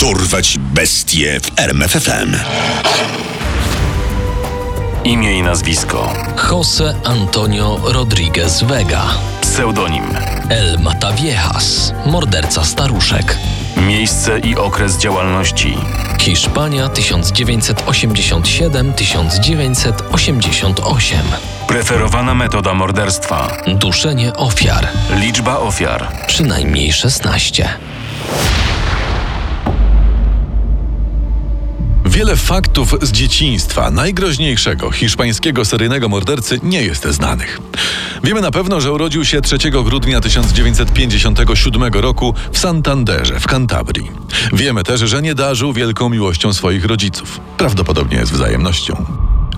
Dorwać bestie w RMFFM. Imię i nazwisko. José Antonio Rodríguez Vega. Pseudonim. El Mataviejas. Morderca staruszek. Miejsce i okres działalności. Hiszpania 1987-1988. Preferowana metoda morderstwa. Duszenie ofiar. Liczba ofiar. Przynajmniej 16. Wiele faktów z dzieciństwa najgroźniejszego hiszpańskiego seryjnego mordercy nie jest znanych. Wiemy na pewno, że urodził się 3 grudnia 1957 roku w Santanderze w Kantabrii. Wiemy też, że nie darzył wielką miłością swoich rodziców. Prawdopodobnie z wzajemnością.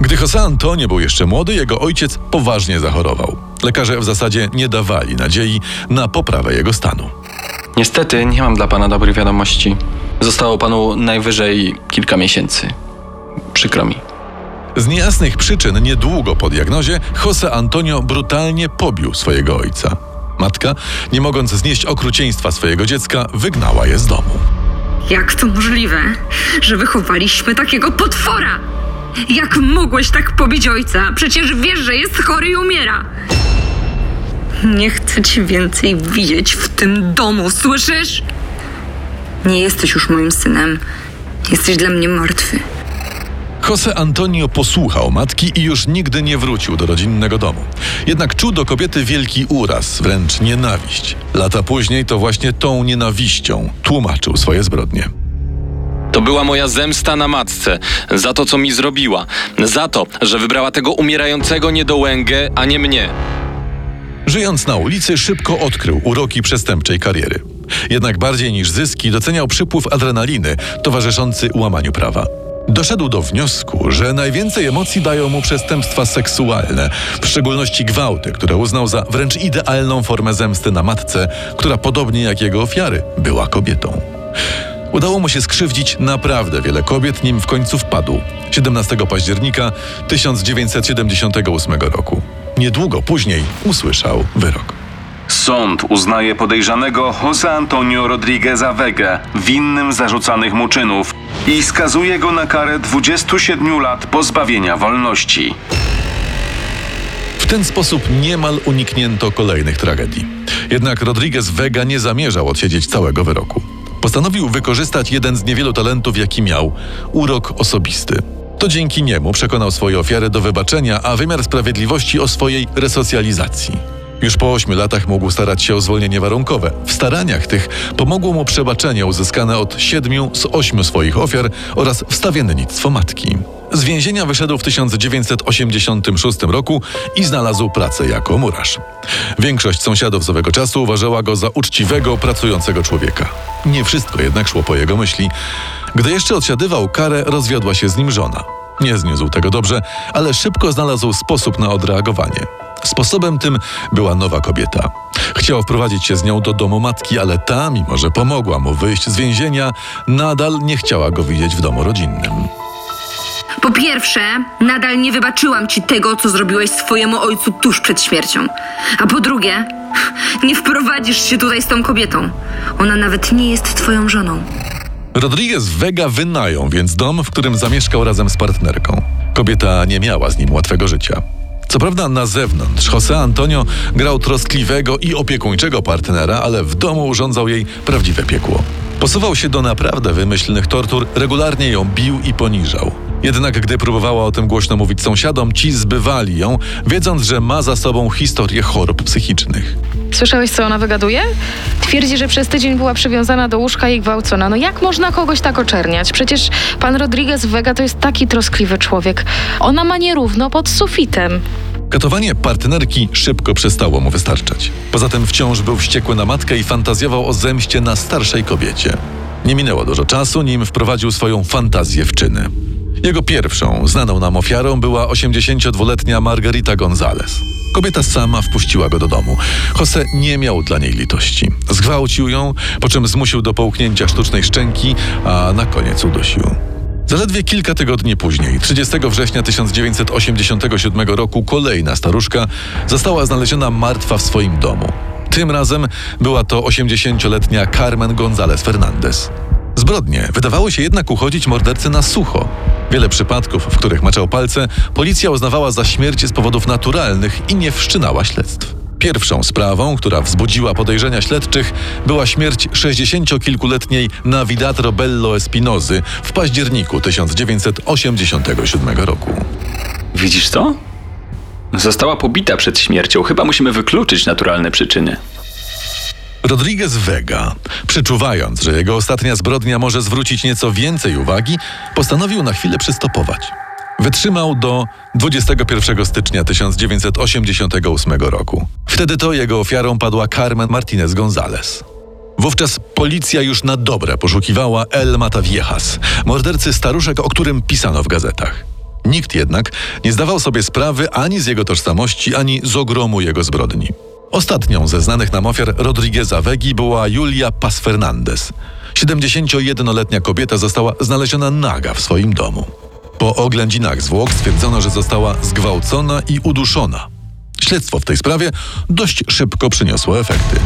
Gdy José Antonio był jeszcze młody, jego ojciec poważnie zachorował. Lekarze w zasadzie nie dawali nadziei na poprawę jego stanu. Niestety nie mam dla pana dobrych wiadomości. Zostało panu najwyżej kilka miesięcy. Przykro mi. Z niejasnych przyczyn niedługo po diagnozie Jose Antonio brutalnie pobił swojego ojca. Matka, nie mogąc znieść okrucieństwa swojego dziecka, wygnała je z domu. Jak to możliwe, że wychowaliśmy takiego potwora? Jak mogłeś tak pobić ojca? Przecież wiesz, że jest chory i umiera. Nie chcę cię więcej widzieć w tym domu, słyszysz? Nie jesteś już moim synem. Jesteś dla mnie martwy. Jose Antonio posłuchał matki i już nigdy nie wrócił do rodzinnego domu. Jednak czuł do kobiety wielki uraz, wręcz nienawiść. Lata później to właśnie tą nienawiścią tłumaczył swoje zbrodnie. To była moja zemsta na matce za to, co mi zrobiła. Za to, że wybrała tego umierającego niedołęgę, a nie mnie. Żyjąc na ulicy, szybko odkrył uroki przestępczej kariery. Jednak bardziej niż zyski doceniał przypływ adrenaliny towarzyszący łamaniu prawa. Doszedł do wniosku, że najwięcej emocji dają mu przestępstwa seksualne, w szczególności gwałty, które uznał za wręcz idealną formę zemsty na matce, która podobnie jak jego ofiary była kobietą. Udało mu się skrzywdzić naprawdę wiele kobiet, nim w końcu wpadł 17 października 1978 roku. Niedługo później usłyszał wyrok. Sąd uznaje podejrzanego Jose Antonio Rodrigueza Vega winnym zarzucanych mu czynów i skazuje go na karę 27 lat pozbawienia wolności. W ten sposób niemal uniknięto kolejnych tragedii. Jednak Rodriguez Vega nie zamierzał odsiedzieć całego wyroku. Postanowił wykorzystać jeden z niewielu talentów, jaki miał urok osobisty. To dzięki niemu przekonał swoje ofiary do wybaczenia, a wymiar sprawiedliwości o swojej resocjalizacji. Już po ośmiu latach mógł starać się o zwolnienie warunkowe. W staraniach tych pomogło mu przebaczenie uzyskane od siedmiu z ośmiu swoich ofiar oraz wstawiennictwo matki. Z więzienia wyszedł w 1986 roku i znalazł pracę jako murarz. Większość sąsiadów z owego czasu uważała go za uczciwego, pracującego człowieka. Nie wszystko jednak szło po jego myśli. Gdy jeszcze odsiadywał karę, rozwiodła się z nim żona. Nie zniósł tego dobrze, ale szybko znalazł sposób na odreagowanie. Sposobem tym była nowa kobieta. Chciał wprowadzić się z nią do domu matki, ale ta, mimo że pomogła mu wyjść z więzienia, nadal nie chciała go widzieć w domu rodzinnym. Po pierwsze, nadal nie wybaczyłam ci tego, co zrobiłeś swojemu ojcu tuż przed śmiercią. A po drugie, nie wprowadzisz się tutaj z tą kobietą. Ona nawet nie jest twoją żoną. Rodriguez Vega wynajął więc dom, w którym zamieszkał razem z partnerką. Kobieta nie miała z nim łatwego życia. Co prawda na zewnątrz José Antonio grał troskliwego i opiekuńczego partnera, ale w domu urządzał jej prawdziwe piekło. Posuwał się do naprawdę wymyślnych tortur, regularnie ją bił i poniżał. Jednak gdy próbowała o tym głośno mówić sąsiadom, ci zbywali ją, wiedząc, że ma za sobą historię chorób psychicznych. Słyszałeś, co ona wygaduje? Twierdzi, że przez tydzień była przywiązana do łóżka i gwałcona. No jak można kogoś tak oczerniać? Przecież pan Rodriguez Vega to jest taki troskliwy człowiek. Ona ma nierówno pod sufitem. Katowanie partnerki szybko przestało mu wystarczać. Poza tym wciąż był wściekły na matkę i fantazjował o zemście na starszej kobiecie. Nie minęło dużo czasu, nim wprowadził swoją fantazję w czyny. Jego pierwszą, znaną nam ofiarą była 82-letnia Margarita González. Kobieta sama wpuściła go do domu. Jose nie miał dla niej litości. Zgwałcił ją, po czym zmusił do połknięcia sztucznej szczęki, a na koniec udusił. Zaledwie kilka tygodni później, 30 września 1987 roku, kolejna staruszka została znaleziona martwa w swoim domu. Tym razem była to 80-letnia Carmen González Fernández. Zbrodnie wydawały się jednak uchodzić mordercy na sucho. Wiele przypadków, w których maczał palce, policja uznawała za śmierć z powodów naturalnych i nie wszczynała śledztw. Pierwszą sprawą, która wzbudziła podejrzenia śledczych, była śmierć 60-kilkuletniej Navidatro Bello Espinozy w październiku 1987 roku. Widzisz co? Została pobita przed śmiercią. Chyba musimy wykluczyć naturalne przyczyny. Rodriguez Vega, przeczuwając, że jego ostatnia zbrodnia może zwrócić nieco więcej uwagi, postanowił na chwilę przystopować. Wytrzymał do 21 stycznia 1988 roku. Wtedy to jego ofiarą padła Carmen Martinez González. Wówczas policja już na dobre poszukiwała El Mataviejas, mordercy staruszek, o którym pisano w gazetach. Nikt jednak nie zdawał sobie sprawy ani z jego tożsamości, ani z ogromu jego zbrodni. Ostatnią ze znanych nam ofiar Rodrigueza Wegi była Julia Paz Fernandez. 71-letnia kobieta została znaleziona naga w swoim domu. Po oględzinach zwłok stwierdzono, że została zgwałcona i uduszona. Śledztwo w tej sprawie dość szybko przyniosło efekty.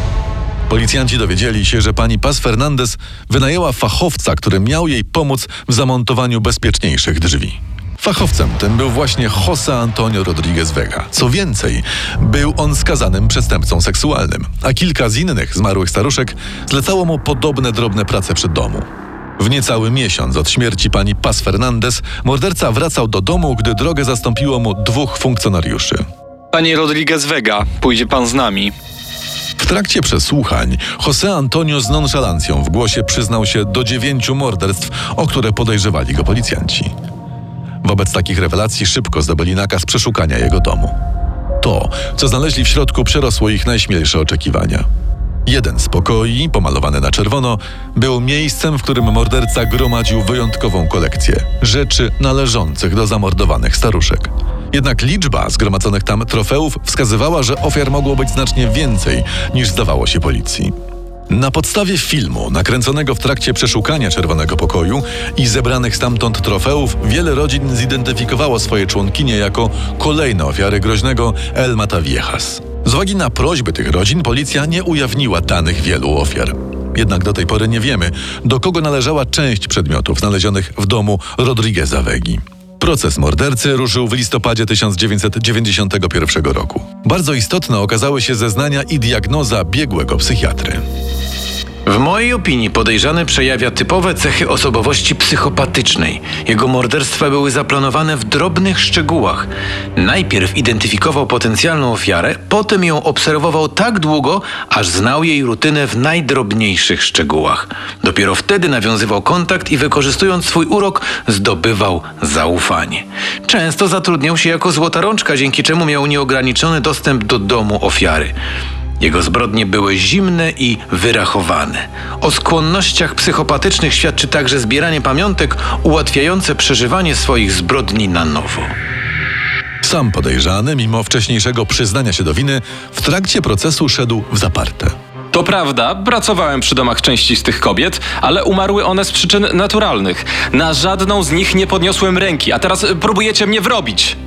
Policjanci dowiedzieli się, że pani Paz Fernandez wynajęła fachowca, który miał jej pomóc w zamontowaniu bezpieczniejszych drzwi. Fachowcem tym był właśnie José Antonio Rodríguez Vega. Co więcej, był on skazanym przestępcą seksualnym, a kilka z innych zmarłych staruszek zlecało mu podobne drobne prace przy domu. W niecały miesiąc od śmierci pani Paz Fernandez morderca wracał do domu, gdy drogę zastąpiło mu dwóch funkcjonariuszy. Panie Rodriguez Vega, pójdzie pan z nami. W trakcie przesłuchań José Antonio z nonszalancją w głosie przyznał się do dziewięciu morderstw, o które podejrzewali go policjanci. Wobec takich rewelacji szybko zdobyli nakaz przeszukania jego domu. To, co znaleźli w środku, przerosło ich najśmielsze oczekiwania. Jeden z pokoi, pomalowany na czerwono, był miejscem, w którym morderca gromadził wyjątkową kolekcję rzeczy należących do zamordowanych staruszek. Jednak liczba zgromadzonych tam trofeów wskazywała, że ofiar mogło być znacznie więcej niż zdawało się policji. Na podstawie filmu nakręconego w trakcie przeszukania Czerwonego Pokoju i zebranych stamtąd trofeów, wiele rodzin zidentyfikowało swoje członkinie jako kolejne ofiary groźnego El Mataviejas. Z uwagi na prośby tych rodzin policja nie ujawniła danych wielu ofiar. Jednak do tej pory nie wiemy, do kogo należała część przedmiotów znalezionych w domu Rodrigueza Wegi. Proces mordercy ruszył w listopadzie 1991 roku. Bardzo istotne okazały się zeznania i diagnoza biegłego psychiatry. W mojej opinii podejrzany przejawia typowe cechy osobowości psychopatycznej. Jego morderstwa były zaplanowane w drobnych szczegółach. Najpierw identyfikował potencjalną ofiarę, potem ją obserwował tak długo, aż znał jej rutynę w najdrobniejszych szczegółach. Dopiero wtedy nawiązywał kontakt i wykorzystując swój urok zdobywał zaufanie. Często zatrudniał się jako złota rączka, dzięki czemu miał nieograniczony dostęp do domu ofiary. Jego zbrodnie były zimne i wyrachowane. O skłonnościach psychopatycznych świadczy także zbieranie pamiątek ułatwiające przeżywanie swoich zbrodni na nowo. Sam podejrzany, mimo wcześniejszego przyznania się do winy, w trakcie procesu szedł w zaparte. To prawda, pracowałem przy domach części z tych kobiet, ale umarły one z przyczyn naturalnych. Na żadną z nich nie podniosłem ręki, a teraz próbujecie mnie wrobić.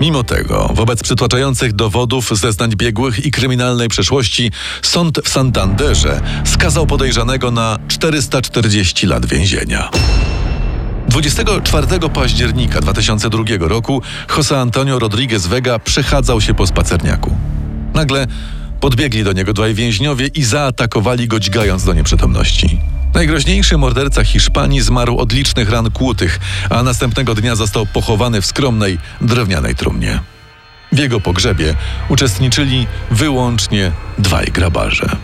Mimo tego, wobec przytłaczających dowodów, zeznań biegłych i kryminalnej przeszłości, sąd w Santanderze skazał podejrzanego na 440 lat więzienia. 24 października 2002 roku José Antonio Rodríguez Vega przechadzał się po spacerniaku. Nagle podbiegli do niego dwaj więźniowie i zaatakowali go dźgając do nieprzytomności. Najgroźniejszy morderca Hiszpanii zmarł od licznych ran kłutych, a następnego dnia został pochowany w skromnej, drewnianej trumnie. W jego pogrzebie uczestniczyli wyłącznie dwaj grabarze.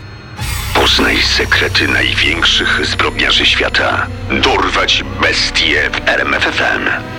Poznaj sekrety największych zbrodniarzy świata. Dorwać bestie w RMFFM.